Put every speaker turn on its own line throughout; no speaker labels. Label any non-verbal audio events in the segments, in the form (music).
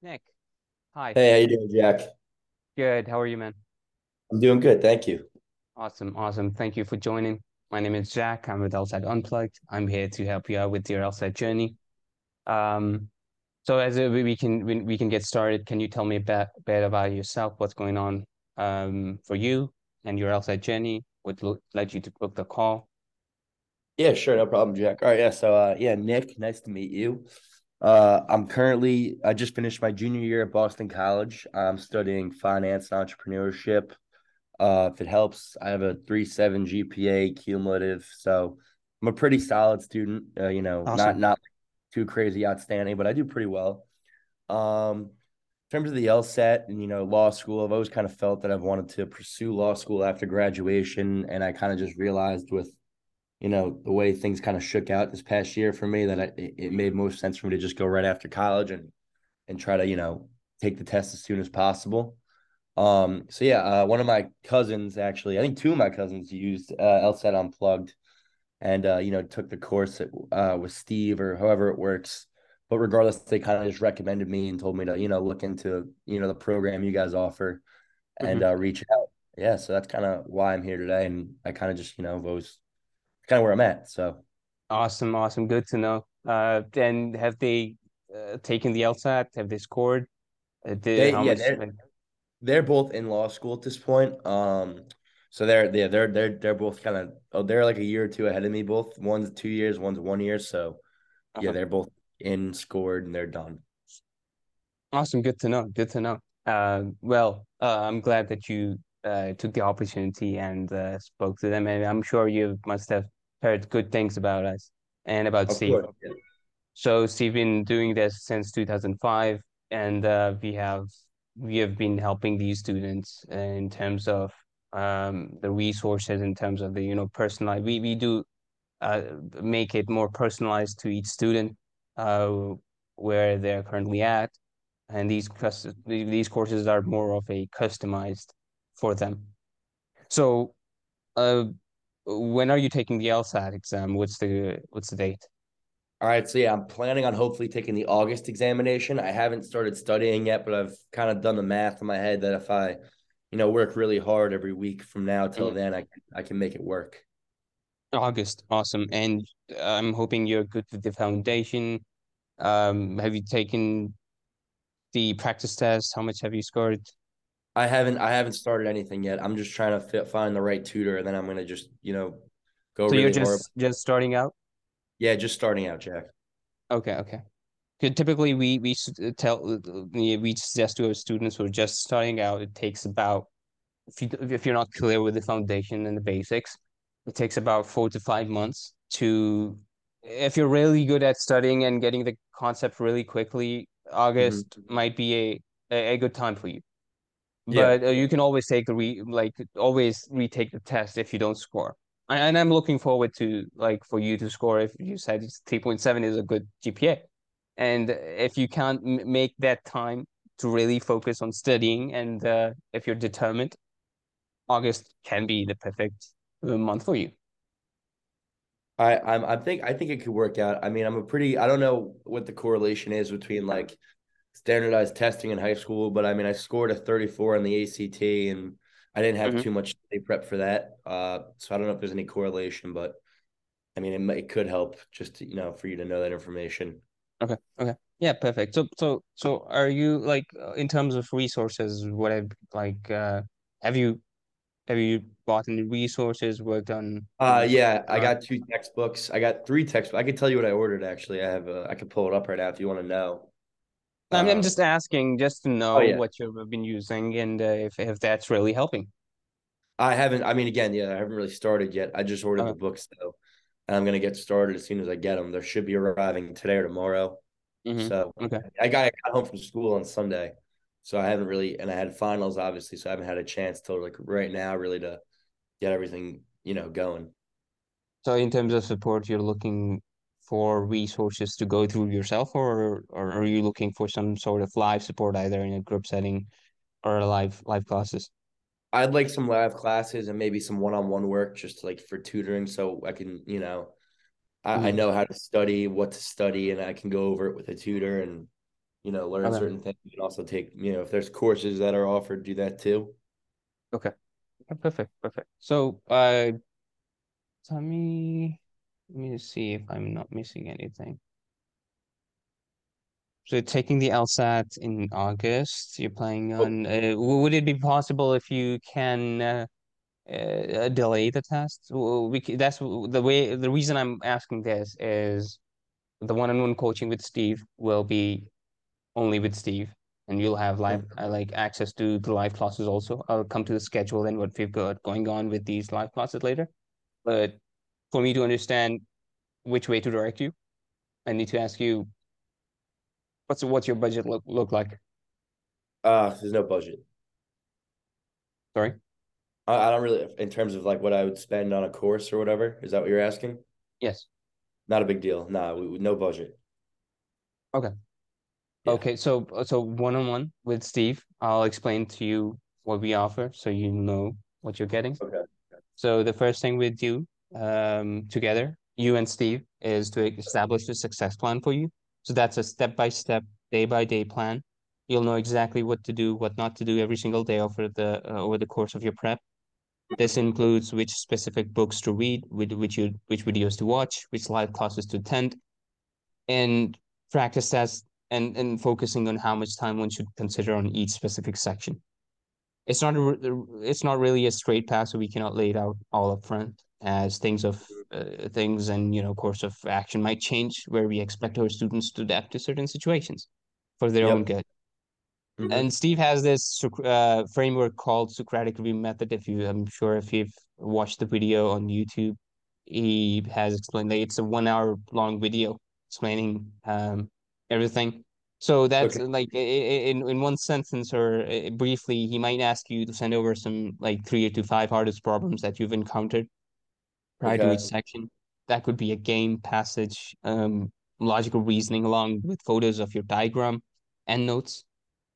Nick, hi.
Hey, how you doing, Jack?
Good. How are you, man?
I'm doing good, thank you.
Awesome. Awesome. Thank you for joining. My name is Jack. I'm with LSAT Unplugged. I'm here to help you out with your LSAT journey. Um, so as a, we can we, we can get started. Can you tell me a bit, bit about yourself? What's going on um for you and your LSAT journey? What led you to book the call?
Yeah, sure, no problem, Jack. All right, yeah. So, uh, yeah, Nick, nice to meet you. Uh, I'm currently I just finished my junior year at Boston College. I'm studying finance and entrepreneurship. Uh, if it helps, I have a three seven GPA cumulative, so I'm a pretty solid student. Uh, you know, not not too crazy outstanding, but I do pretty well. Um, in terms of the LSAT and you know law school, I've always kind of felt that I've wanted to pursue law school after graduation, and I kind of just realized with you know the way things kind of shook out this past year for me that I, it, it made most sense for me to just go right after college and and try to you know take the test as soon as possible. Um, so yeah, uh, one of my cousins actually, I think two of my cousins used uh, LSAT Unplugged and uh, you know took the course at, uh, with Steve or however it works. But regardless, they kind of just recommended me and told me to you know look into you know the program you guys offer and
hmm
uh, reach out. Yeah, so that's kind of why I'm here today, and I kind of just you know was kind of where I'm at. So
Awesome. Awesome. Good to know. Uh, then have they uh, taken the LSAT? Have they scored? Uh, did,
they, yeah,
much...
they're, they're both in law school at this point. Um, so they're yeah they're they're they're both kind of oh they're like a year or two ahead of me both. One's two years, one's one year. So yeah,
Uh-huh.
they're both in scored and they're done.
Awesome. Good to know. Good to know. Uh, well, uh, I'm glad that you uh, took the opportunity and uh, spoke to them, and I'm sure you must have heard good things about us and about
Of
Steve.
course.
So Steve been doing this since 2005, and uh, we have we have been helping these students in terms of um, the resources, in terms of the you know personalized. We we do uh, make it more personalized to each student, uh, where they're currently at and these cus- these courses are more of a customized for them. So, uh, when are you taking the LSAT exam? What's the what's the date?
All right. So yeah, I'm planning on hopefully taking the August examination. I haven't started studying yet, but I've kind of done the math in my head that if I, you know, work really hard every week from now till
Mm,
then, I I can make it work.
August, awesome. And I'm hoping you're good with the foundation. Um, have you taken the practice test? How much have you scored?
I haven't I haven't started anything yet. I'm just trying to fit, find the right tutor, and then I'm gonna just you know go
So you're
really hard.
just just starting out?
Yeah, just starting out, Jack.
Okay, okay. Typically, we we tell we suggest to our students who are just starting out, it takes about if you if you're not clear with the foundation and the basics, it takes about four to five months to if you're really good at studying and getting the concept really quickly,
hmm
August might be a, a good time for you.
Yeah.
But uh, you can always take the re like always retake the test if you don't score. And and I'm looking forward to like for you to score if you said it's 3.7 is a good GPA. And if you can't m make that time to really focus on studying and uh, if you're determined, August can be the perfect uh, month for you.
I I'm I think I think it could work out. I mean, I'm a pretty I don't know what the correlation is between like standardized testing in high school, but I mean, I scored a 34 on the ACT and I didn't have
hmm
too much study prep for that. Uh, so I don't know if there's any correlation, but I mean, it, might- it could help just to, you know for you to know that information.
Okay. Okay. Yeah, perfect. So so so are you like uh, in terms of resources, what have like uh have you have you bought any resources, worked on
Uh, yeah, I
uh,
got two textbooks. I got three textbooks. I can tell you what I ordered actually. I have uh, I can pull it up right now if you want to know.
I'm I'm
Um,
just asking just to
oh
know
yeah,
what you've been using and uh, if if that's really helping.
I haven't. I mean, again, yeah, I haven't really started yet. I just ordered the
Uh,
books though, and I'm gonna get started as soon as I get them. They should be arriving today or tomorrow.
hmm
So
Okay.
I got, I got home from school on Sunday, so I haven't really, and I had finals obviously, so I haven't had a chance till like right now really to get everything you know going.
So in terms of support, you're looking for resources to go through yourself, or or are you looking for some sort of live support either in a group setting or live live classes?
I'd like some live classes and maybe some one-on-one work just like for tutoring, so I can you know I, I
hmm
know how to study, what to study, and I can go over it with a tutor and you know, learn
Okay.
certain things. and also take, you know, if there's courses that are offered, do that too.
Okay. Perfect. Perfect. So, uh, tell me, let me see if I'm not missing anything. So taking the LSAT in August, you're planning
Oh,
on, uh, would it be possible if you can uh, uh, delay the test? We, that's the way, the reason I'm asking this is the one-on-one coaching with Steve will be only with Steve, and you'll have live, uh, like access to the live classes also. I'll come to the schedule and what we've got going on with these live classes later. But for me to understand which way to direct you, I need to ask you, what's what's your budget look look like?
uh, there's no budget.
Sorry.
I, I don't really, in terms of like what I would spend on a course or whatever. Is that what you're asking?
Yes.
Not a big deal. Nah, we, no budget.
Okay.
Yeah.
Okay, so so one-on-one with Steve, I'll explain to you what we offer so you know what you're getting.
Okay.
So the first thing we do um together, you and Steve, is to establish a success plan for you. So that's a step-by-step, day-by-day plan. You'll know exactly what to do, what not to do every single day over the uh, over the course of your prep. This includes which specific books to read, which which you which videos to watch, which live classes to attend, and practice tests and and focusing on how much time one should consider on each specific section. It's not a, it's not really a straight path, so we cannot lay it out all up front as things of uh, things and you know course of action might change where we expect our students to adapt to certain situations for their own
Yep.
good.
Mhm.
And Steve has this uh, framework called Socratic review method. If you, I'm sure if you've watched the video on YouTube, he has explained that it's a one hour long video explaining um, everything. So that's
Okay.
like in in one sentence or uh, briefly, he might ask you to send over some like three to five hardest problems that you've encountered prior to each
Okay.
section. That could be a game, passage, um, logical reasoning along with photos of your diagram and notes.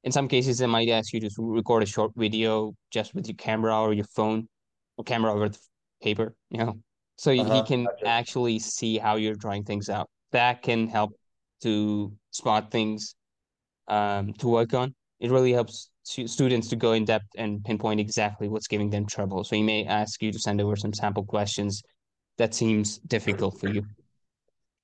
In some cases, they might ask you to record a short video just with your camera or your phone or camera with paper, you know, so he he
Uh-huh.
can
Gotcha.
actually see how you're drawing things out. That can help to spot things um, to work on. It really helps students to go in depth and pinpoint exactly what's giving them trouble. So he may ask you to send over some sample questions that seems difficult for you.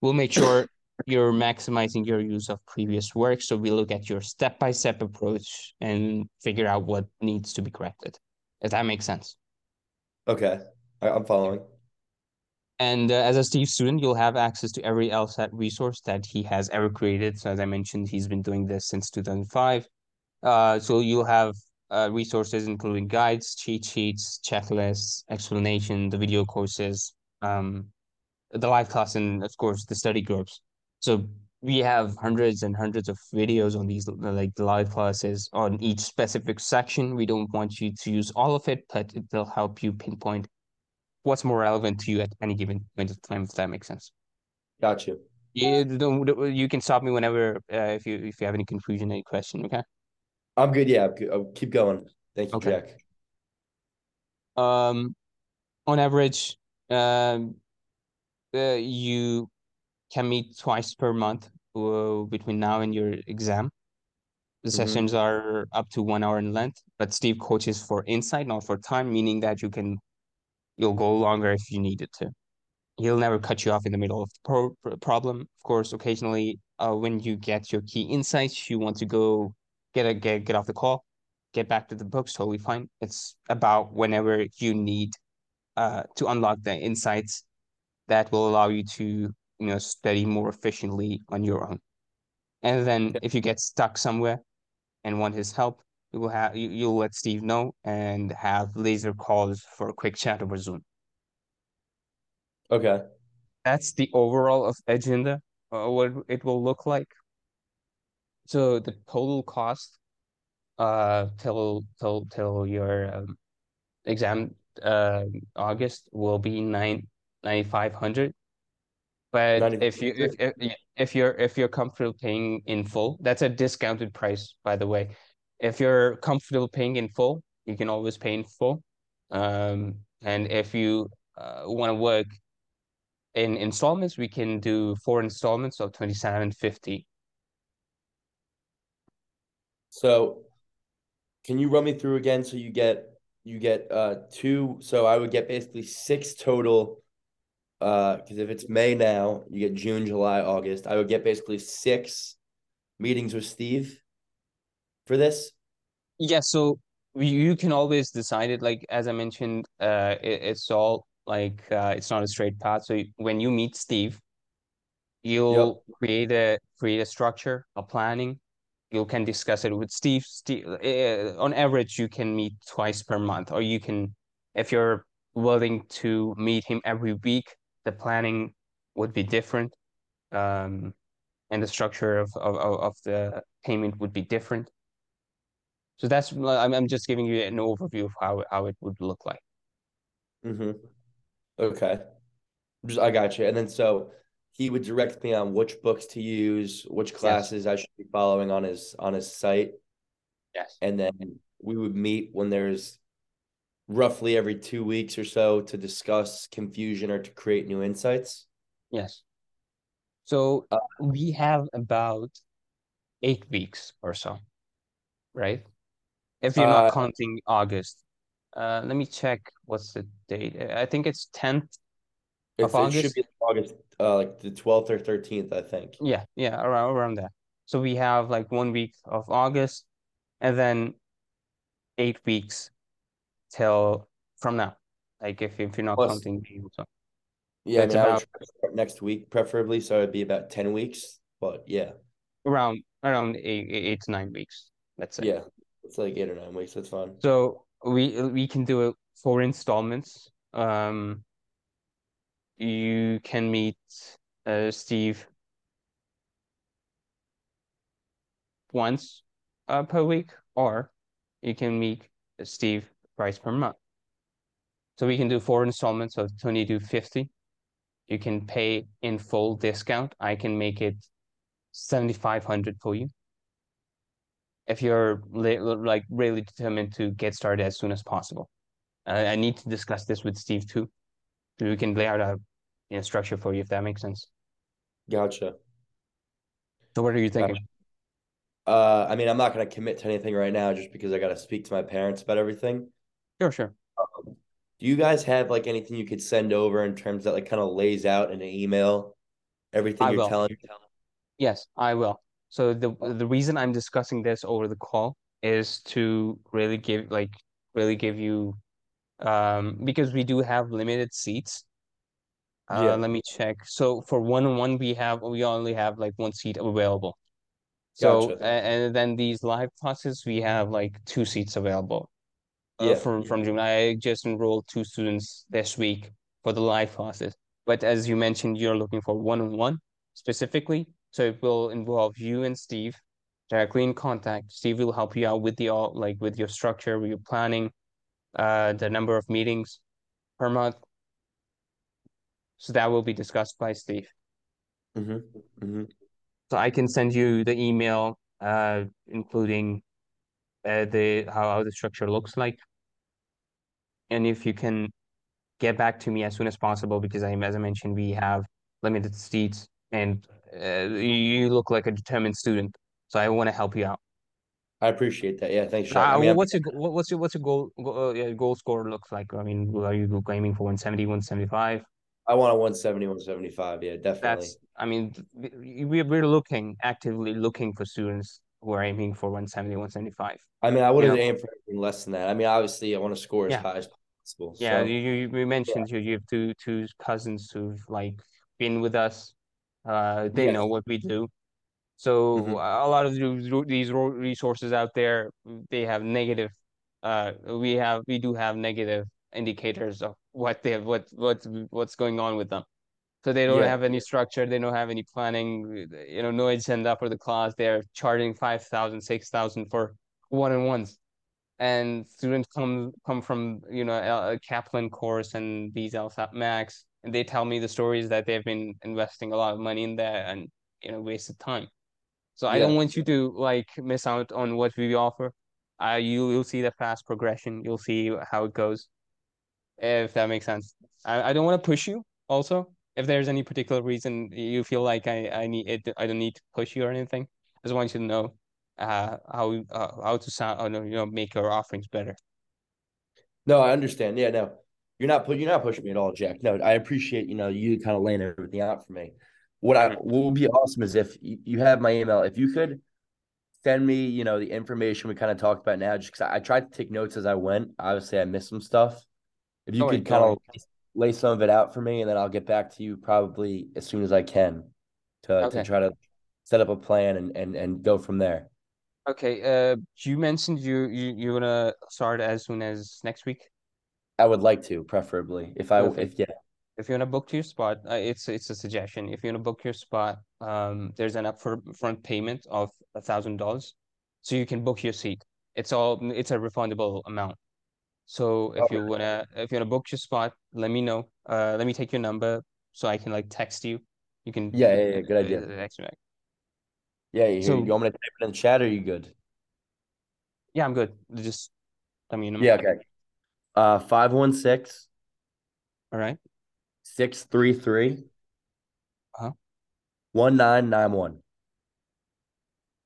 We'll make sure (coughs) you're maximizing your use of previous work. So we look at your step-by-step approach and figure out what needs to be corrected. If that makes sense.
Okay. I, I'm following.
And uh, as a Steve student, you'll have access to every LSAT resource that he has ever created. So as I mentioned, he's been doing this since 2005. Uh, so you'll have uh, resources including guides, cheat sheets, checklists, explanation, the video courses, um, the live class, and of course the study groups. So we have hundreds and hundreds of videos on these like the live classes on each specific section. We don't want you to use all of it, but it will help you pinpoint what's more relevant to you at any given point of time, if that makes sense.
Gotcha. you.
You don't, you can stop me whenever uh, if you if you have any confusion, any question, okay?
I'm good. Yeah. I'm good. Oh, keep going. Thank you,
Okay.
Jack.
Um, on average, um, uh, you can meet twice per month uh, between now and your exam. The
Mhm.
sessions are up to one hour in length, but Steve coaches for insight, not for time, meaning that you can you'll go longer if you needed to. He'll never cut you off in the middle of the pro- problem. Of course, occasionally, uh, when you get your key insights, you want to go get a get get off the call, get back to the books. Totally fine. It's about whenever you need uh to unlock the insights that will allow you to you know study more efficiently on your own. And then if you get stuck somewhere and want his help, you will have you, you'll let Steve know and have laser calls for a quick chat over Zoom.
Okay.
That's the overall of agenda, uh, what it will look like. So the total cost uh till till till your um, exam uh August will be nine ninety five hundred. But if you if, if if you're if you're comfortable paying in full, that's a discounted price, by the way. If you're comfortable paying in full, you can always pay in full. Um, and if you uh, want to work in installments, we can do four installments of twenty seven fifty.
So can you run me through again? So you get you get uh two. So I would get basically six total. Uh, because if it's May now, you get June, July, August. I would get basically six meetings with Steve for this.
Yeah, so you can always decide it. Like as I mentioned, uh, it, it's all like uh, it's not a straight path. So when you meet Steve, you'll yep. create a create a structure, a planning, you can discuss it with Steve. Steve, uh, on average, you can meet twice per month, or you can, if you're willing to meet him every week, the planning would be different, um, and the structure of, of of the payment would be different. So that's I'm I'm just giving you an overview of how how it would look like.
Mm-hmm. Okay. I got you. And then so he would direct me on which books to use, which classes yes. I should be following on his on his site.
Yes.
And then we would meet when there's roughly every two weeks or so to discuss confusion or to create new insights.
Yes. So uh, we have about eight weeks or so, right? If you're not uh, counting August. Uh, let me check what's the date. I think it's 10th
August. It should be August, uh, like the twelfth or thirteenth, I think.
Yeah, yeah, around around that. So we have like one week of August, and then eight weeks till from now. Like if if you're not Plus, counting
so. Yeah, I mean, about, next week preferably, so it'd be about ten weeks. But yeah,
around around eight eight to nine weeks. Let's say.
Yeah, it's like eight or nine weeks. That's fine.
So we we can do it four installments. Um, you can meet uh, Steve once uh, per week, or you can meet Steve twice per month. So we can do four installments of 20 to 50. You can pay in full discount. I can make it 7,500 for you. If you're like really determined to get started as soon as possible. Uh, I need to discuss this with Steve too. We can lay out a you know, structure for you, if that makes sense.
Gotcha.
So what are you thinking?
Uh, I mean, I'm not going to commit to anything right now just because I got to speak to my parents about everything.
Sure, sure.
Um, do you guys have like anything you could send over in terms that like kind of lays out in an email everything I you're will. telling?
Yes, I will. So the the reason I'm discussing this over the call is to really give like really give you um because we do have limited seats uh, yeah. let me check. So for one on one, we have we only have like one seat available. So gotcha. and then these live classes, we have like two seats available. Uh, yeah. from from June, I just enrolled two students this week for the live classes. But as you mentioned, you're looking for one on one specifically. So it will involve you and Steve directly in contact. Steve will help you out with the all like with your structure, with your planning, uh, the number of meetings per month, so that will be discussed by Steve.
Mm-hmm. Mm-hmm.
So I can send you the email, uh, including uh, the how, how the structure looks like, and if you can get back to me as soon as possible, because I, as I mentioned, we have limited seats, and uh, you look like a determined student, so I want to help you out.
I appreciate that. Yeah, thanks.
Sean. Uh, I mean, what's your what's your what's your goal goal, uh, goal score looks like? I mean, are you aiming for 170, 175?
I want a 170, 175. Yeah, definitely. That's,
I mean, we, we're looking, actively looking for students who are aiming for 170, 175. I
mean, I wouldn't you know? aim for anything less than that. I mean, obviously, I want to score as yeah. high as possible.
Yeah, so. you, you mentioned yeah. you, you have two two cousins who've like been with us. Uh, they yes. know what we do. So mm-hmm. a lot of these resources out there, they have negative. Uh, we have we do have negative indicators of what they have, what what's what's going on with them. So they don't yeah. have any structure, they don't have any planning, you know, no agenda for the class. They're charging 5,000, 6,000 for one-on-ones. And students come come from, you know, a Kaplan course and these LSAT Max, and they tell me the stories that they've been investing a lot of money in there and, you know, wasted time. So yeah. I don't want you to like miss out on what we offer. Uh, you, you'll see the fast progression. You'll see how it goes if that makes sense. I, I don't want to push you also. If there's any particular reason you feel like I, I need it, I don't need to push you or anything. I just want you to know uh, how uh, how to sound, you know, make our offerings better.
No, I understand. Yeah, no, you're not put you're not pushing me at all, Jack. No, I appreciate you know you kind of laying everything out for me. What I
Mm-hmm.
what would be awesome is if you, you have my email, if you could send me, you know, the information we kind of talked about now, just because I, I tried to take notes as I went. Obviously, I missed some stuff. If you could kind of lay some of it out for me, and then I'll get back to you probably as soon as I can to
Okay.
to try to set up a plan and and and go from there.
Okay. Uh, you mentioned you you you're gonna start as soon as next week.
I would like to, preferably, if I
Perfect.
if yeah.
If you wanna book your spot, uh, it's it's a suggestion. If you wanna book your spot, um, there's an upfront payment of a thousand dollars, so you can book your seat. It's all it's a refundable amount. So if you wanna if you wanna book your spot, let me know. Uh, let me take your number so I can like text you. You can
Yeah, yeah, yeah, good
uh,
idea.
uh, text me back.
Yeah, you,
So
you want me to type it in the chat or are you good?
yeah, I'm good. Just I mean,
Yeah, okay. Uh 516
all right.
633
Uh-huh.
1991.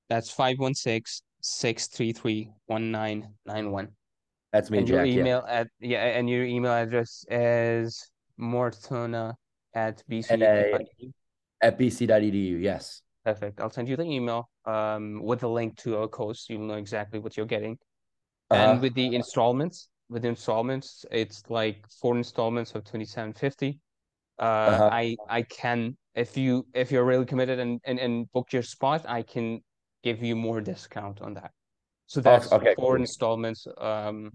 That's 516-633-1991.
That's me,
And your
Jack. Yeah.
email at yeah, and your email address is mortona at bc.
at bc.edu. Yes.
Perfect. I'll send you the email um with a link to our course. You'll know exactly what you're getting.
Uh-huh.
And with the installments, with the installments, it's like four installments of 2750. Uh
Uh-huh.
I I can if you if you're really committed and, and and book your spot, I can give you more discount on that. So that's.
Okay,
four
cool.
installments um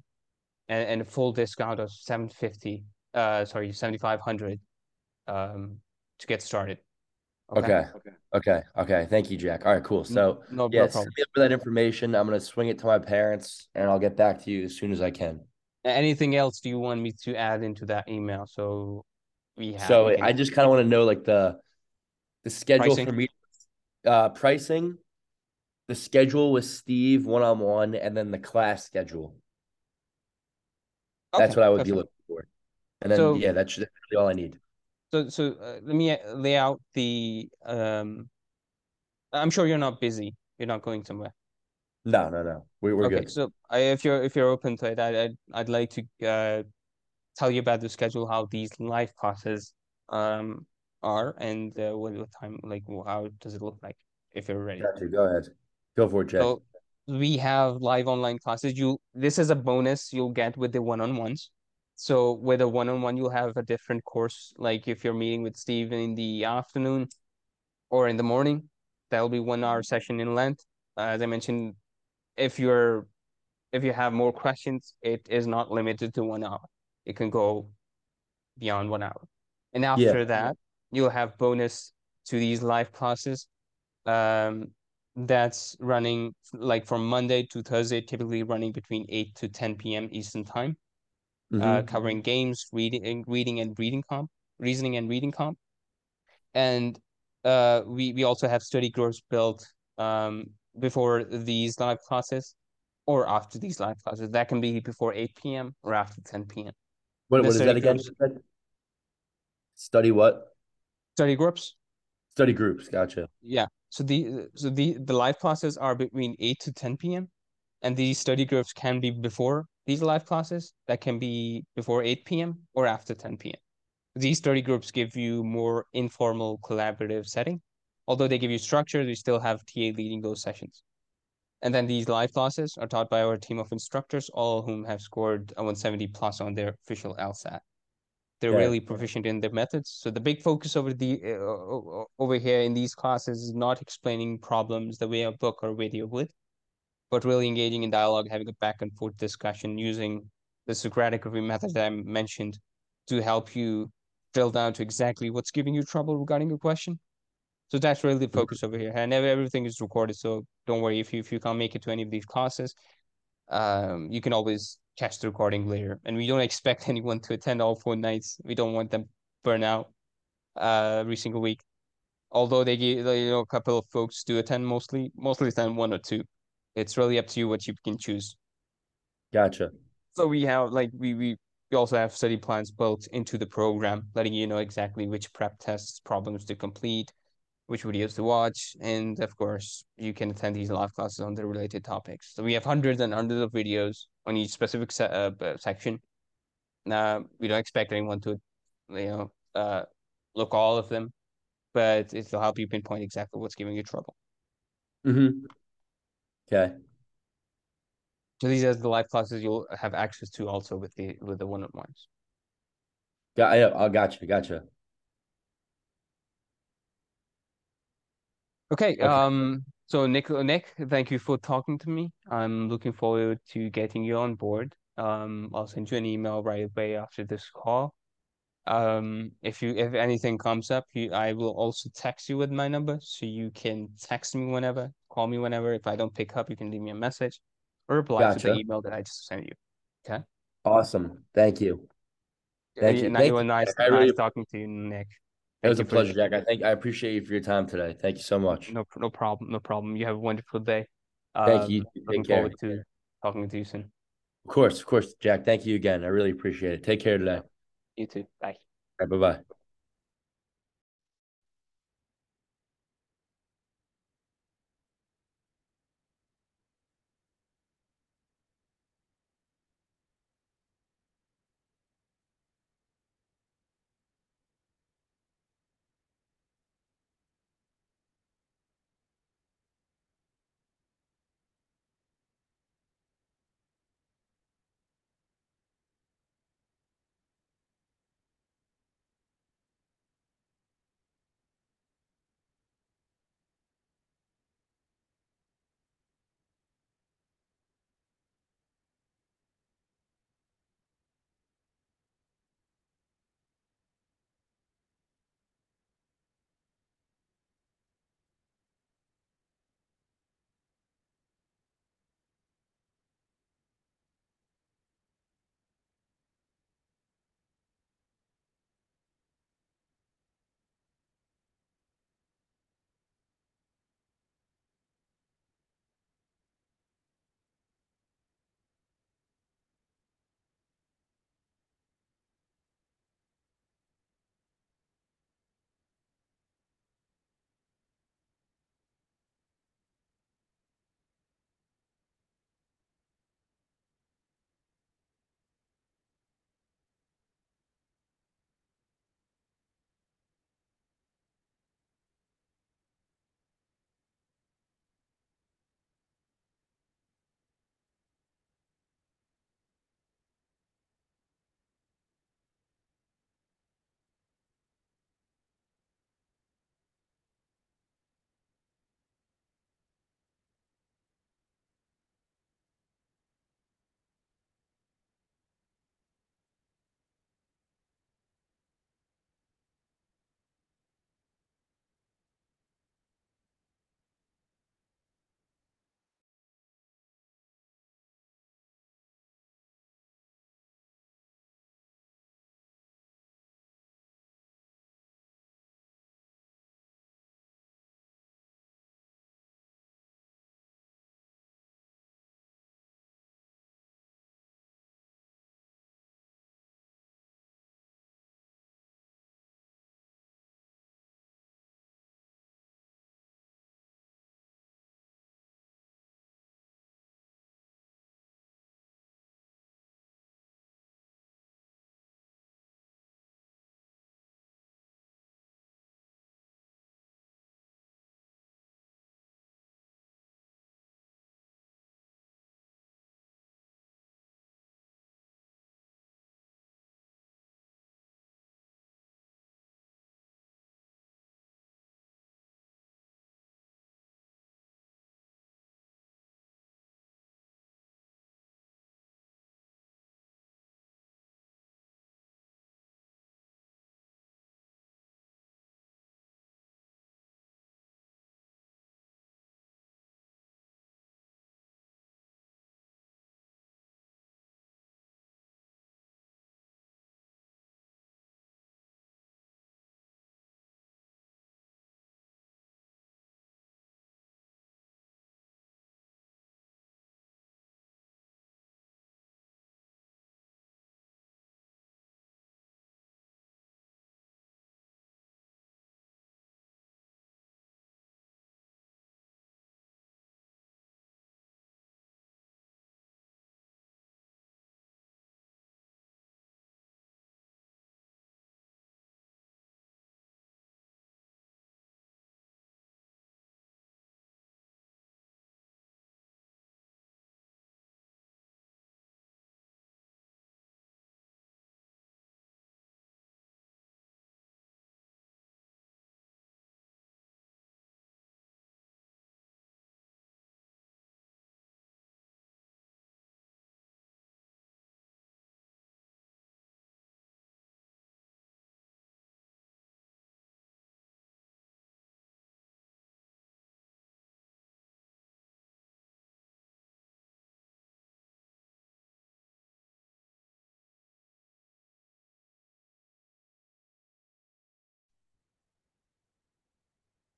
and, and a full discount of 750 uh sorry 7500 um to get started.
Okay. Okay. Okay. Thank you, Jack. All right, cool. So
No,
yeah,
no
send
problem.
me up for that information. I'm gonna swing it to my parents and I'll get back to you as soon as I can.
Anything else do you want me to add into that email? So we have
So
we
I just kind of want to know like the the schedule
Pricing?
for me uh pricing, the schedule with Steve one on one, and then the class schedule. That's what I would be looking for. And then
So-
yeah, that's that's really all I need.
So so uh, let me uh, lay out the um I'm sure you're not busy. You're not going somewhere.
No, no, no. We we're
Okay,
good.
so I, if you're if you're open to it, I, I'd I'd like to uh tell you about the schedule, how these live classes um are, and uh, what what time like how does it look like if you're ready.
Go ahead. Go for it, Jack.
So we have live online classes. You this is a bonus you'll get with the one-on-ones. So with a one-on-one, you'll have a different course. Like if you're meeting with Steve in the afternoon or in the morning, that'll be one hour session in length. Uh, as I mentioned, if you're if you have more questions, it is not limited to one hour. It can go beyond one hour. And after that, you'll have bonus to these live classes. Um, that's running like from Monday to Thursday, typically running between 8 to 10 p.m. Eastern time, uh,
Mhm.
covering games, reading, reading and reading comp, reasoning and reading comp. And uh, we, we also have study groups built um, before these live classes or after these live classes. That can be before 8 p.m. or after 10 p.m.
What, what is that again?
groups.
Study what?
Study groups.
Study groups. Gotcha.
Yeah. So the so the the live classes are between 8 to 10 p.m. and these study groups can be before these live classes. That can be before 8 p.m. or after 10 p.m. These study groups give you more informal collaborative setting. Although they give you structure, they still have TA leading those sessions. And then these live classes are taught by our team of instructors, all of whom have scored a 170 plus on their official LSAT. They're
Yeah.
really proficient in their methods. So the big focus over the uh, over here in these classes is not explaining problems the way a book or video would, but really engaging in dialogue, having a back and forth discussion using the Socratic review method that I mentioned to help you drill down to exactly what's giving you trouble regarding your question. So that's really the focus over here, and everything is recorded. So don't worry if you if you can't make it to any of these classes, um, you can always catch the recording later. And we don't expect (laughs) anyone to attend all four nights. We don't want them burn out uh, every single week. Although they give you know a couple of folks do attend, mostly mostly attend one or two. It's really up to you what you can choose.
Gotcha.
So we have like we we we also have study plans built into the program, letting you know exactly which prep tests, problems to complete, which videos to watch, and of course, you can attend these live classes on the related topics. So we have hundreds and hundreds of videos on each specific se uh, section. Now, we don't expect anyone to, you know, uh, look all of them, but it'll help you pinpoint exactly what's giving you trouble.
Mm-hmm. Okay.
So these are the live classes you'll have access to also with the with the one-on-ones.
Yeah, I, I got you. Gotcha.
Okay. okay. Um. So Nick, Nick, thank you for talking to me. I'm looking forward to getting you on board. Um, I'll send you an email right away after this call. Um, if you if anything comes up, you, I will also text you with my number, so you can text me whenever, call me whenever. If I don't pick up, you can leave me a message or reply gotcha. to the email that I just sent you. Okay.
Awesome. Thank you. Thank you. Thank you.
Nice, nice really, talking to you, Nick.
It was a pleasure, Jack. I think I appreciate you for your time today. Thank you so much.
No, no problem. No problem. You have a wonderful day.
Thank um, you. Take
looking
care.
forward to talking to you soon.
Of course, of course, Jack. Thank you again. I really appreciate it. Take care today.
You too. Bye.
Right, bye bye.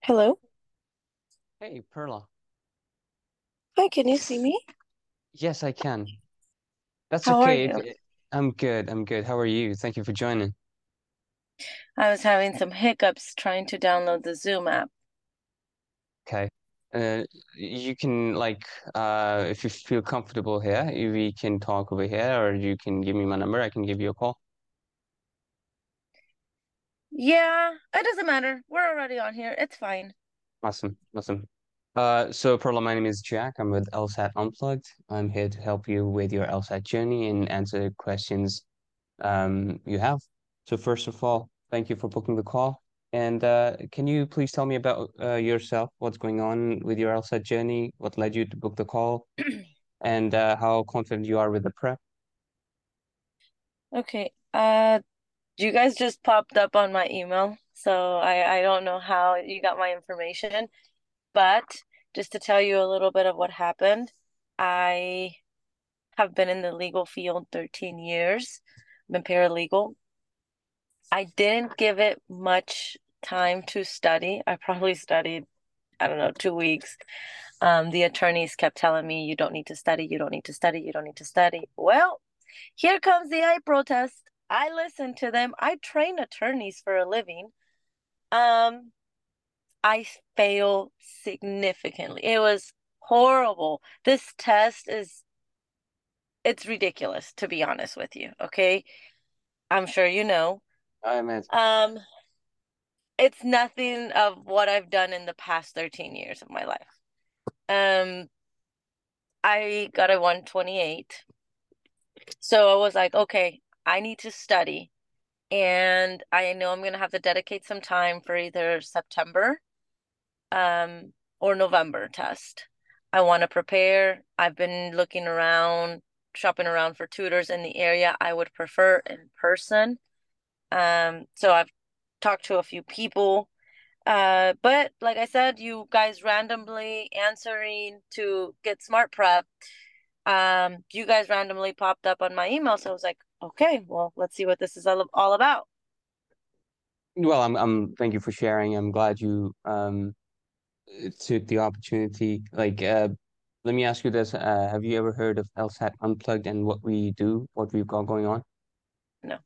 Hello.
Hey, Perla.
Hi, can you see me?
Yes, I can. That's
How are
okay.
You?
it- I'm good. I'm good. How are you? Thank you for joining.
I was having some hiccups trying to download the Zoom app.
Okay. Uh, you can like uh if you feel comfortable here, we can talk over here, or you can give me my number. I can give you a call.
Yeah, it doesn't matter. We're already on here. It's fine.
Awesome. Awesome. Uh, so Perla, my name is Jack. I'm with LSAT Unplugged. I'm here to help you with your LSAT journey and answer questions um you have. So first of all, thank you for booking the call. And uh, can you please tell me about uh, yourself? What's going on with your LSAT journey? What led you to book the call? (clears throat) And uh, how confident you are with the prep?
Okay. Uh, you guys just popped up on my email, so I I don't know how you got my information, but just to tell you a little bit of what happened, I have been in the legal field 13 years. Been paralegal. I didn't give it much time to study. I probably studied, I don't know, two weeks. Um, the attorneys kept telling me, you don't need to study, you don't need to study, you don't need to study. Well, here comes the April test. I listen to them. I train attorneys for a living. Um, I fail significantly. It was horrible. This test is it's ridiculous, to be honest with you, okay? I'm sure you know.
I imagine.
Um, it's nothing of what I've done in the past 13 years of my life. Um, I got a 128. So I was like, okay, I need to study. And I know I'm gonna have to dedicate some time for either September um or November test. I want to prepare. I've been looking around, shopping around for tutors in the area. I would prefer in person. Um, so I've talked to a few people. Uh, but like I said, you guys randomly answering to get smart prep. Um, you guys randomly popped up on my email, so I was like, okay, well, let's see what this is all, all about.
Well, I'm I'm thank you for sharing. I'm glad you um took the opportunity. Like, uh, let me ask you this. Uh, have you ever heard of LSAT Unplugged and what we do, what we've got going on?
No,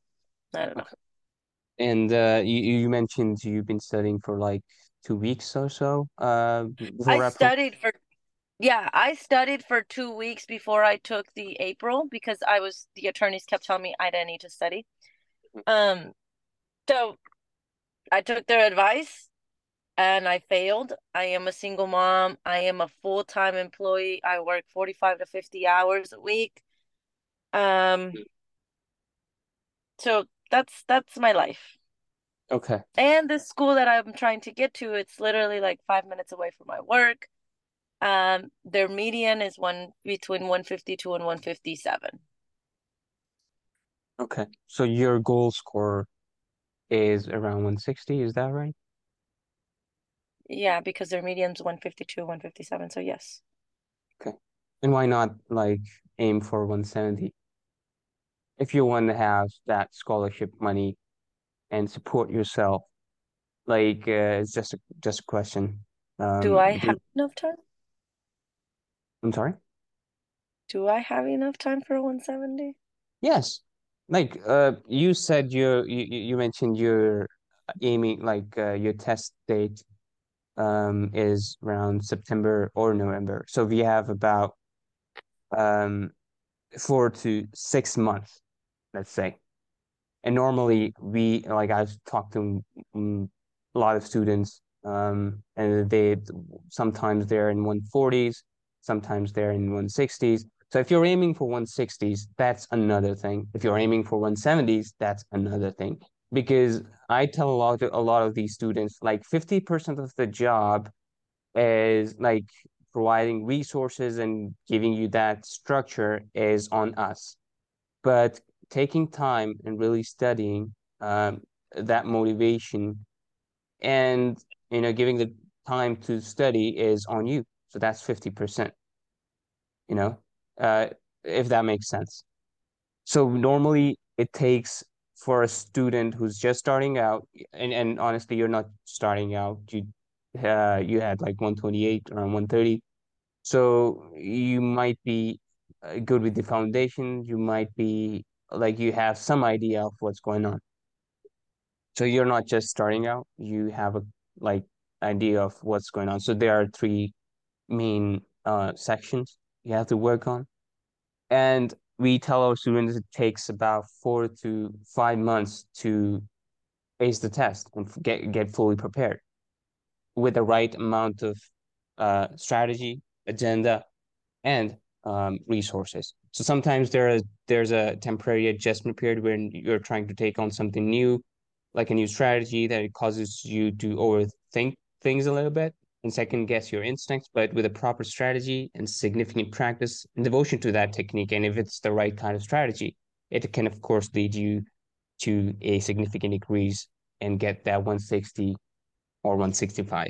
I don't know.
And uh, you you mentioned you've been studying for like two weeks or so. Uh,
I studied for yeah, I studied for two weeks before I took the April because I was the attorneys kept telling me I didn't need to study. Um, so I took their advice and I failed. I am a single mom. I am a full-time employee. I work 45 to 50 hours a week. Um, so that's that's my life.
Okay.
And the school that I'm trying to get to, it's literally like five minutes away from my work. Um, their median is one between 152 and 157.
Okay. So your goal score is around 160, is that right?
Yeah, because their median's 152, 157. So yes.
Okay. And why not like aim for 170? If you want to have that scholarship money and support yourself, like uh, it's just a just a question.
Do
Um,
I
do
have enough time?
I'm sorry?
Do I have enough time for 170?
Yes. Like uh you said you you you mentioned you're aiming like uh, your test date um is around September or November. So we have about um four to six months, let's say. And normally we like I've talked to um, a lot of students um and they sometimes they're in 140s, sometimes they're in 160s. So if you're aiming for 160s, that's another thing. If you're aiming for 170s, that's another thing. Because I tell a lot of, a lot of these students like 50% of the job is like providing resources and giving you that structure is on us. But taking time and really studying um, that motivation and you know giving the time to study is on you. So that's 50%, you know, uh, if that makes sense. So normally it takes for a student who's just starting out, and, and honestly, you're not starting out, you uh, you had like 128 around 130. So you might be uh, good with the foundation. You might be like you have some idea of what's going on. So you're not just starting out, you have a like idea of what's going on. So there are three main uh, sections you have to work on. And we tell our students it takes about four to five months to ace the test and get, get fully prepared with the right amount of uh, strategy, agenda, and um, resources. So sometimes there is there's a temporary adjustment period when you're trying to take on something new, like a new strategy that causes you to overthink things a little bit and second guess your instincts, but with a proper strategy and significant practice and devotion to that technique, and if it's the right kind of strategy, it can of course lead you to a significant increase and get that 160 or 165,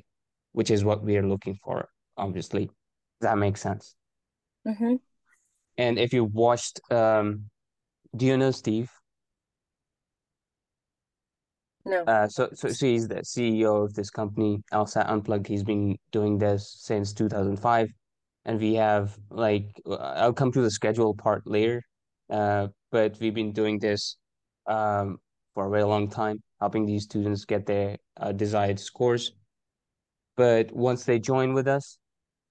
which is what we are looking for, obviously. Does that make sense?
Mm-hmm.
And if you watched, um, do you know Steve?
No.
Uh, so, so, so he's the CEO of this company, LSAT Unplugged. He's been doing this since 2005. And we have like, I'll come to the schedule part later. Uh, but we've been doing this um, for a very long time, helping these students get their uh, desired scores. But once they join with us,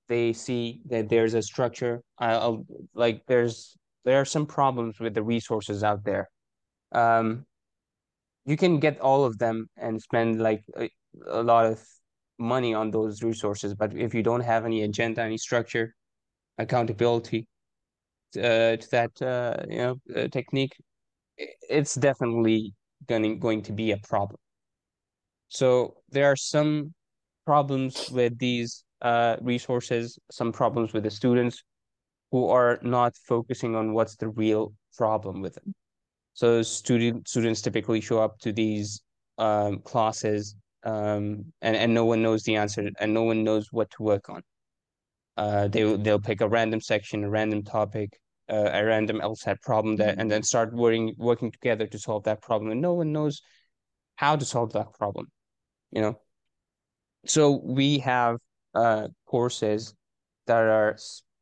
they see that there's a structure. I'll like there's there are some problems with the resources out there. Um, you can get all of them and spend like a, a lot of money on those resources, but if you don't have any agenda, any structure, accountability uh, to that uh, you know uh, technique, it's definitely going going to be a problem. So there are some problems with these uh, resources, some problems with the students who are not focusing on what's the real problem with them. So student students typically show up to these um, classes um, and, and no one knows the answer and no one knows what to work on. Uh, they, they'll pick a random section, a random topic, uh, a random LSAT problem that, and then start working, working together to solve that problem. And no one knows how to solve that problem, you know? So we have uh, courses that are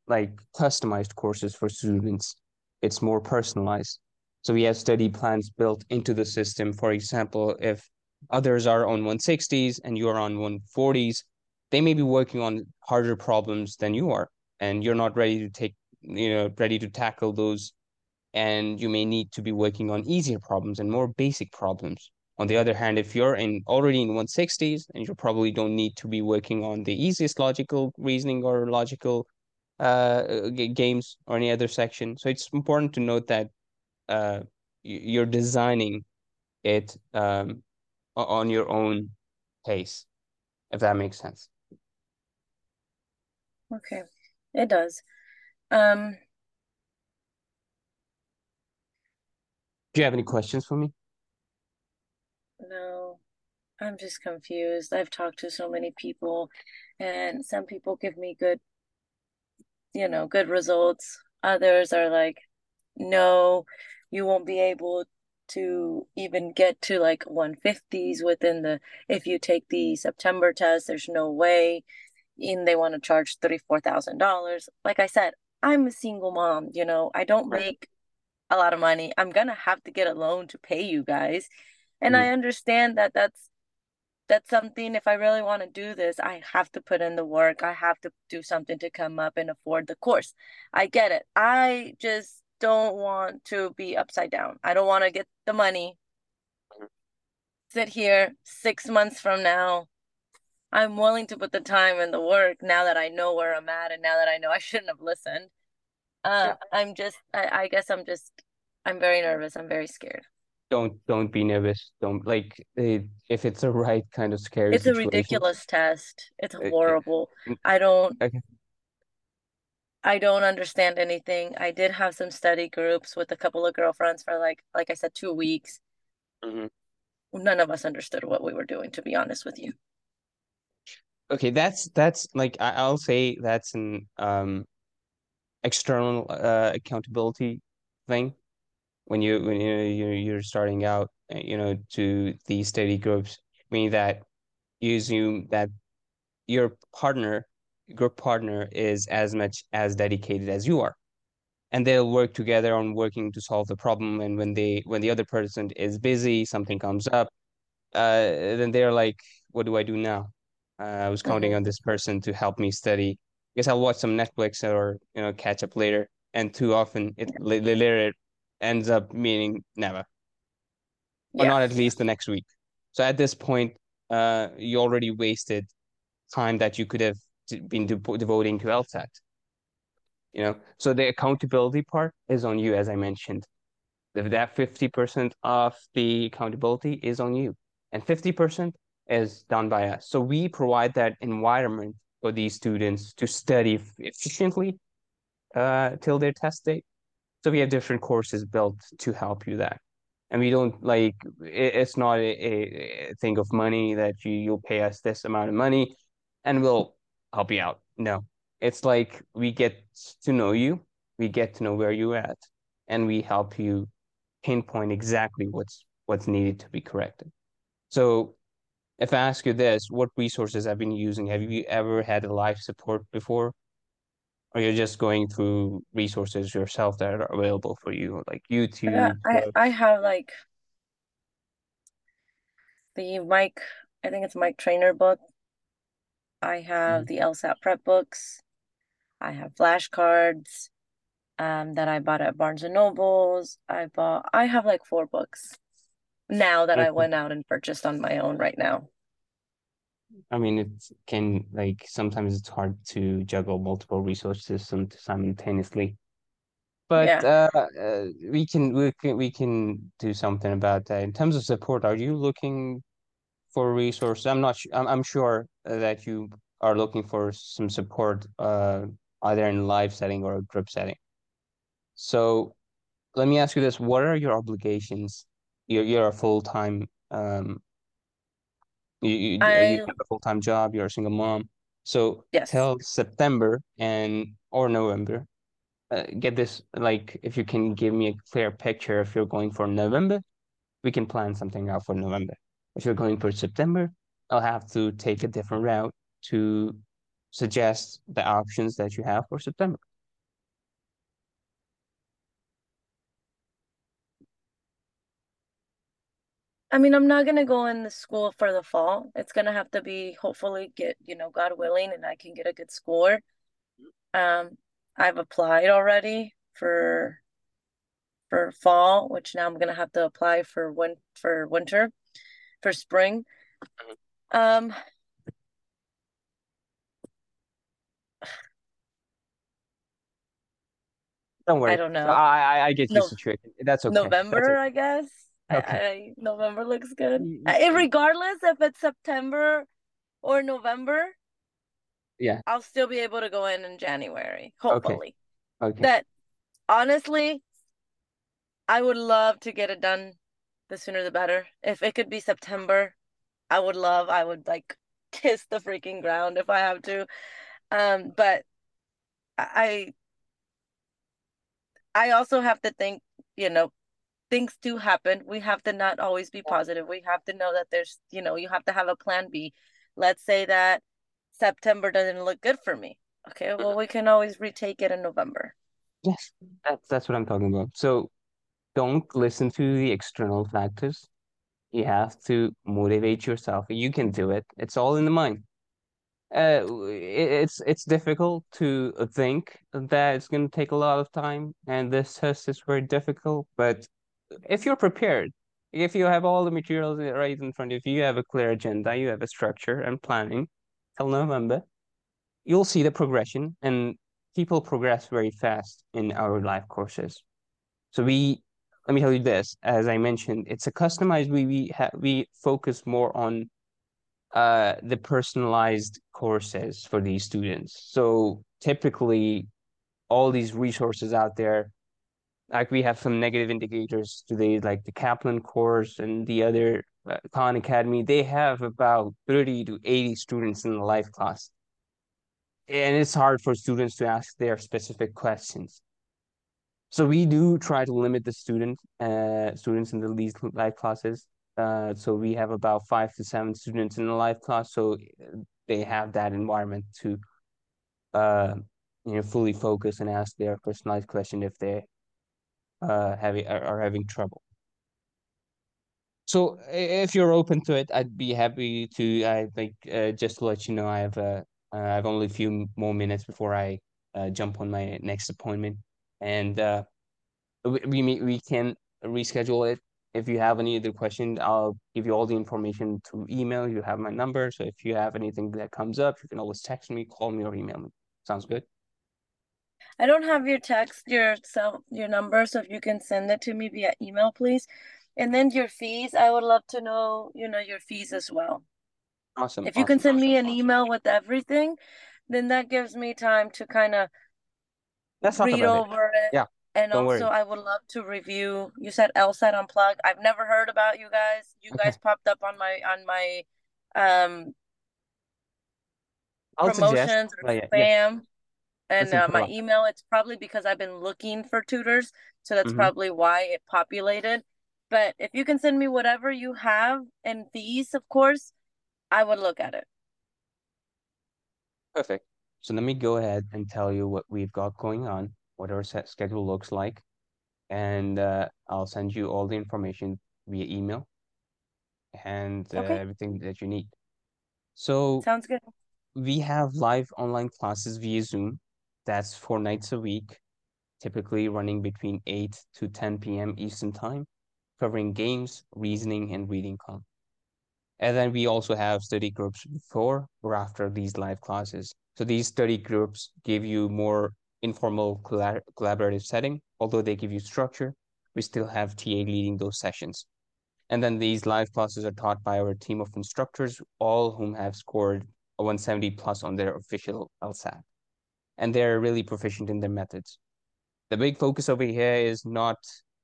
like customized courses for students. It's more personalized. So we have study plans built into the system. For example, if others are on 160s and you are on 140s, they may be working on harder problems than you are, and you're not ready to take, you know, ready to tackle those. And you may need to be working on easier problems and more basic problems. On the other hand, if you're in already in 160s and you probably don't need to be working on the easiest logical reasoning or logical uh, games or any other section. So it's important to note that uh, you're designing it um, on your own pace, if that makes sense.
Okay, it does. Um,
Do you have any questions for me?
no, I'm just confused. I've talked to so many people, and some people give me good, you know, good results. Others are like, no, you won't be able to even get to like 150s within the if you take the September test, there's no way. And they want to charge thirty four thousand dollars. Like I said, I'm a single mom, you know, I don't
Right.
make a lot of money. I'm gonna have to get a loan to pay you guys. And
Mhm.
I understand that that's that's something if I really want to do this, I have to put in the work. I have to do something to come up and afford the course. I get it. I just don't want to be upside down. I don't want to get the money, sit here six months from now. I'm willing to put the time and the work now that I know where I'm at and now that I know I shouldn't have listened. Uh, I'm just, I, I guess I'm just, I'm very nervous. I'm very scared.
Don't don't be nervous. Don't like it, if it's a right kind of scary
It's a ridiculous test. It's horrible.
mm,
I don't,
Okay.
I don't understand anything. I did have some study groups with a couple of girlfriends for like, like I said, two weeks.
Mhm.
None of us understood what we were doing, to be honest with you.
Okay, that's that's like I, I'll say that's an um external uh accountability thing when you when you you're you're starting out uh, you know to these study groups meaning that you assume that your partner, group partner is as much as dedicated as you are. And they'll work together on working to solve the problem. And when they when the other person is busy, something comes up, uh, then they're like, what do I do now? Uh, I was counting
Mhm.
on this person to help me study. Guess I'll watch some Netflix or you know catch up later. And too often it later literally ends up meaning never, or
Yeah.
not at least the next week. So at this point, uh, you already wasted time that you could have been de- devoting to LSAT. You know, so the accountability part is on you, as I mentioned. That 50% of the accountability is on you, and 50% is done by us. So we provide that environment for these students to study efficiently uh, till their test date. So we have different courses built to help you that. And we don't like it, it's not a, a thing of money that you you'll pay us this amount of money and we'll help you out. No. It's like we get to know you, we get to know where you're at, and we help you pinpoint exactly what's what's needed to be corrected. So if I ask you this, what resources have been using? Have you ever had a live support before? Or you're just going through resources yourself that are available for you, like
Yeah,
YouTube,
I? I have like the Mike, I think it's Mike Trainer book. I have
Mhm.
the LSAT prep books. I have flashcards um that I bought at Barnes and Nobles. I bought I have like four books now that I went out and purchased on my own right now.
I mean, it can like sometimes it's hard to juggle multiple resources sim- simultaneously. But
Yeah.
uh, uh, we can we can we can do something about that. In terms of support, are you looking for resources? I'm not sure. I'm, I'm sure that you are looking for some support, uh, either in live setting or a group setting. So let me ask you this: What are your obligations? You're you're a full-time um you you, uh, you have a full-time job. You're a single mom. So
yes.
till September and or November, uh, get this like if you can give me a clear picture if you're going for November, we can plan something out for November. If you're going for September, I'll have to take a different route to suggest the options that you have for September.
I mean, I'm not gonna go in the school for the fall. It's gonna have to be hopefully get, you know, God willing, and I can get a good score. Um, I've applied already for for fall, which now I'm gonna have to apply for win for winter, for spring. Um,
Don't worry.
I
don't
know.
I I, I get your
No,
situation. That's okay. That's
November,
okay.
I guess.
Okay.
I November looks good.
Y-
eh, regardless if it's September or November,
Yeah.
I'll still be able to go in in January,
Okay.
hopefully.
Okay.
That honestly, I would love to get it done the sooner the better. If it could be September, I would love, I would like (laughs) kiss the freaking ground if I have to. Um, but I I also have to think, you know, things do happen. We have to not always be positive. We have to know that there's, you know, you have to have a plan B. Let's say that September doesn't look good for me. Okay, well, we can always retake it in November.
Yes, that's that's what I'm talking about. So don't listen to the external factors. You have to motivate yourself. You can do it. It's all in the mind. Uh, it's it's difficult to think that it's going to take a lot of time, and this test is very difficult. But if you're prepared, if you have all the materials right in front of you, you have a clear agenda, you have a structure and planning till November, you'll see the progression, and people progress very fast in our live courses. So we, let me tell you this, as I mentioned, it's a customized, we we ha we focus more on uh the personalized courses for these students. So typically all these resources out there, like we have some negative indicators today, like the Kaplan course and the other uh, Khan Academy, they have about 30 to 80 students in the live class. And it's hard for students to ask their specific questions. So we do try to limit the student uh students in the these live classes. Uh, so we have about five to seven students in the live class. So they have that environment to uh you know fully focus and ask their personalized question if they uh having are, are having trouble. So if you're open to it, I'd be happy to. I think uh, just to let you know, I have uh, uh, I have only a few more minutes before I uh, jump on my next appointment, and uh, we we we can reschedule it. If you have any other questions, I'll give you all the information through email. You have my number, so if you have anything that comes up, you can always text me, call me, or email me. Sounds good.
I don't have your text, your cell, your number, so if you can send it to me via email, please. And then your fees, I would love to know, you know, your fees as well.
Awesome.
If you can send
awesome.
me an email with everything, then that gives me time to kind of
Let's talk
read over it.
Yeah,
And
don't worry.
also, I would love to review. You said LSAT Unplugged. I've never heard about you guys. You
Okay.
guys popped up on my on my um
I'll suggest.
promotions or
Oh, yeah, yeah.
and uh, my email. It's probably because I've been looking for tutors, so that's
Mhm.
probably why it populated. But if you can send me whatever you have and fees, of course, I would look at it.
Perfect. So let me go ahead and tell you what we've got going on, what our set schedule looks like, and uh, I'll send you all the information via email and uh,
Okay.
everything that you need. So
Sounds good.
we have live online classes via Zoom. That's four nights a week, typically running between 8 to 10 p.m. Eastern Time, covering games, reasoning, and reading content. And then we also have study groups before or after these live classes. So these study groups give you more informal collab collaborative setting. Although they give you structure, we still have TA leading those sessions. And then these live classes are taught by our team of instructors, all whom have scored a 170 plus on their official LSAT. And they're really proficient in their methods. The big focus over here is not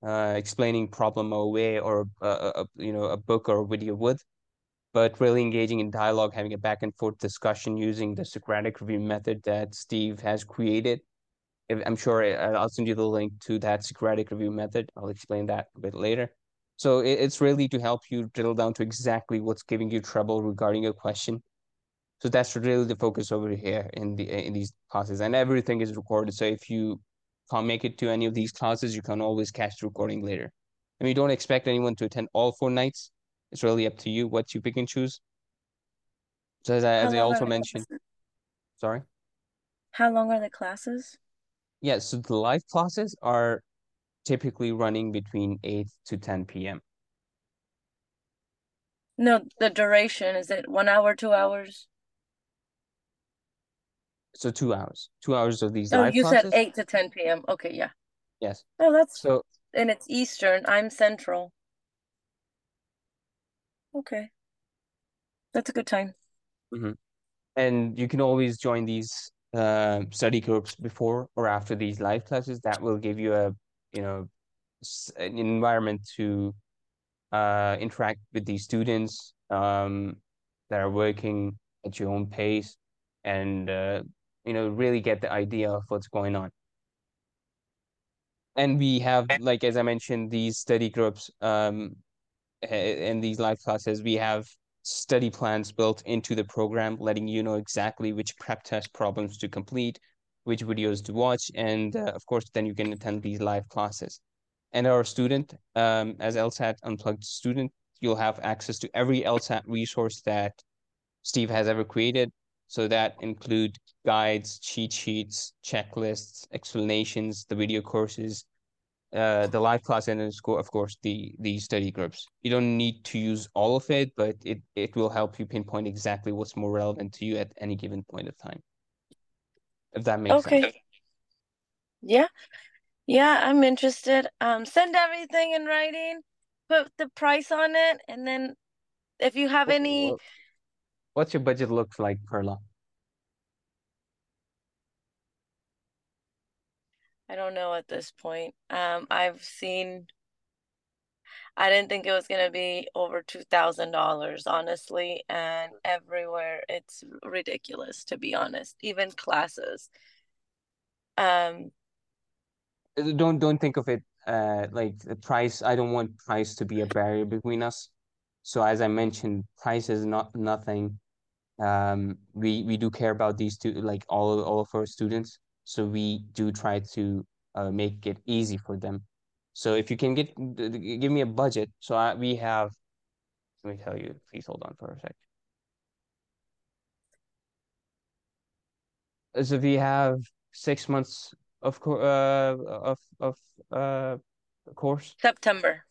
uh, explaining problem away or uh, a, you know a book or a video would, but really engaging in dialogue, having a back and forth discussion using the Socratic review method that Steve has created. I'm sure I'll send you the link to that Socratic review method. I'll explain that a bit later. So it's really to help you drill down to exactly what's giving you trouble regarding a question. So that's really the focus over here in the in these classes, and everything is recorded. So if you can't make it to any of these classes, you can always catch the recording later. I mean, don't expect anyone to attend all four nights. It's really up to you what you pick and choose. So as I, as I also mentioned, sorry.
How long are the classes?
Yeah, so the live classes are typically running between 8 to 10 p.m.
No, the duration, is it one hour, two hours?
So two hours, two hours of these
Oh,
live
you
classes.
said 8 to 10 p.m. Okay, yeah.
Yes.
Oh, that's,
So
and it's Eastern. I'm Central. Okay. That's a good time.
mhm. And you can always join these uh, study groups before or after these live classes. That will give you a, you know, an environment to uh, interact with these students um, that are working at your own pace and, uh, you know, really get the idea of what's going on. And we have, like, as I mentioned, these study groups um, a- and these live classes, we have study plans built into the program, letting you know exactly which prep test problems to complete, which videos to watch, and uh, of course, then you can attend these live classes. And our student, um, as LSAT Unplugged student, you'll have access to every LSAT resource that Steve has ever created. So that include guides, cheat sheets, checklists, explanations, the video courses, uh, the live class, and then score, of course, the the study groups. You don't need to use all of it, but it it will help you pinpoint exactly what's more relevant to you at any given point of time. If that makes
Okay.
sense.
Yeah. Yeah, I'm interested. Um, send everything in writing, put the price on it, and then if you have any,
What's your budget looks like, Perla?
I don't know at this point. Um, I've seen, I didn't think it was gonna be over two thousand dollars, honestly, and everywhere it's ridiculous, to be honest. Even classes. Um,
Uh, Don't don't think of it uh like the price. I don't want price to be a barrier between us. So as I mentioned, price is not nothing um, we we do care about these two, like all all of our students. So we do try to uh, make it easy for them. So if you can get give me a budget, so I, we have. Let me tell you. Please hold on for a sec. So we have six months of co uh of of uh course.
September.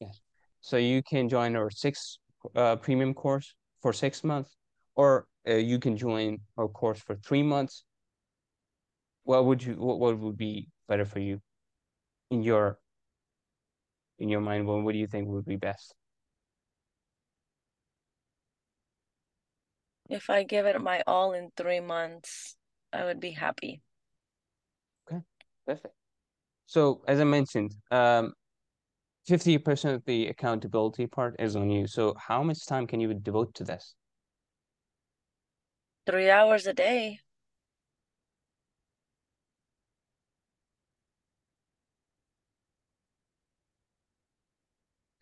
Yes. So you can join our six uh premium course for six months, or uh, you can join our course for three months. What would you what, what would be better for you in your in your mind? What, what do you think would be best?
If I give it my all in three months, I would be happy.
Okay, perfect. So as I mentioned, um, 50% of the accountability part is on you. So how much time can you devote to this?
Three hours a day.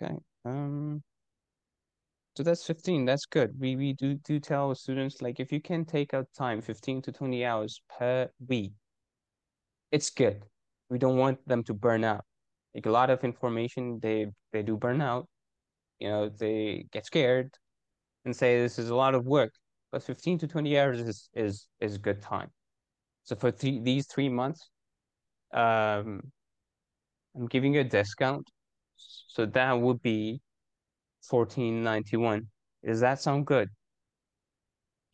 Okay. Um, so that's 15. That's good. We we do do tell students like if you can take out time, 15 to 20 hours per week, it's good. We don't want them to burn out. Like a lot of information, they they do burn out. You know, they get scared and say this is a lot of work. But 15 to 20 hours is is is good time. So for th these three months, um, I'm giving you a discount. So that would be 1491. Does that sound good?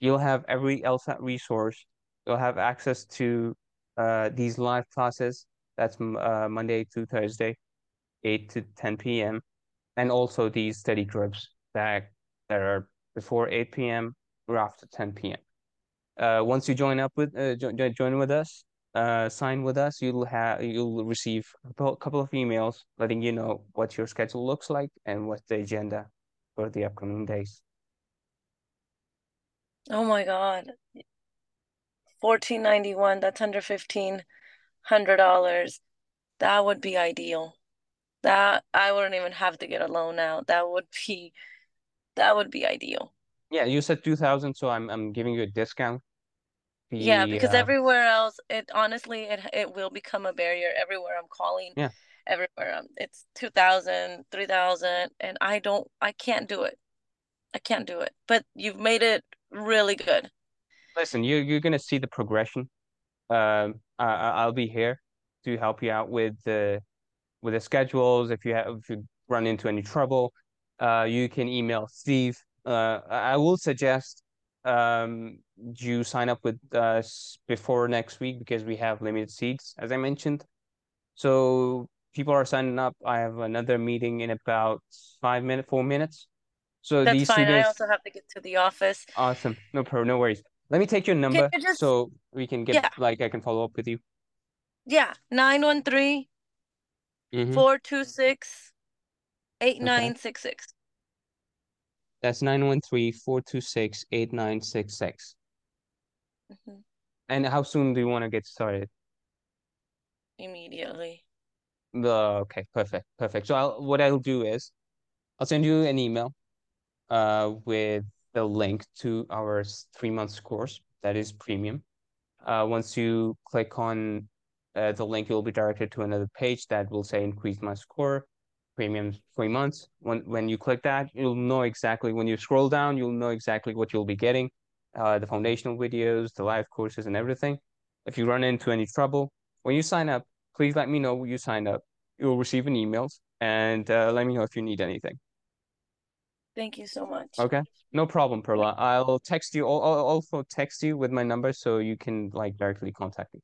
You'll have every LSAT resource. You'll have access to uh, these live classes. That's uh, Monday to Thursday, 8 to 10 p.m. And also these study groups that, that are before 8 p.m. or after 10 p.m. Uh, once you join up with uh, jo join with us, uh, sign with us, you'll have you'll receive a couple of emails letting you know what your schedule looks like and what the agenda for the upcoming days.
Oh my God. Fourteen ninety one, that's under fifteen hundred dollars. That would be ideal. That I wouldn't even have to get a loan out. That would be that would be ideal.
Yeah, you said two thousand, so I'm I'm giving you a discount.
Yeah, because
uh,
everywhere else, it honestly it it will become a barrier everywhere I'm calling.
Yeah.
Everywhere um, it's 2000, 3000 and I don't I can't do it. I can't do it. But you've made it really good.
listen, you you're gonna see the progression. Um, I I- I'll be here to help you out with the with the schedules. If you have if you run into any trouble, uh, you can email Steve. Uh, I will suggest um you sign up with us before next week because we have limited seats, as I mentioned. So people are signing up. I have another meeting in about five minutes, four minutes. So
That's
these
fine. I also have to get to the office.
awesome. No problem, no worries. Let me take your number
you just-
so we can get
Yeah.
like I can follow up with you.
Yeah, 913
Mhm.
426 8966.
That's 913-426-8966.
Mhm.
And how soon do you want to get started?
Immediately.
The okay, perfect, perfect. So I'll, what I'll do is I'll send you an email uh with the link to our three months course that is premium. Uh, once you click on uh, the link, you'll be directed to another page that will say increase my score, premium three months. When when you click that, you'll know exactly when you scroll down, you'll know exactly what you'll be getting, uh, the foundational videos, the live courses, and everything. If you run into any trouble, when you sign up, please let me know you signed up. You'll receive an email and uh, let me know if you need anything.
Thank you so much.
Okay, no problem, Perla. I'll text you. I'll, I'll also text you with my number so you can like directly contact me.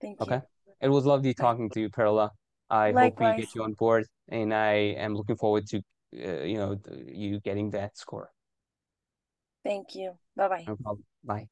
Thank you. Okay.
It was lovely talking to you, Perla. I hope we get you on board, and I am looking forward to uh, you know you getting that score.
Thank you. Bye bye.
No problem. Bye.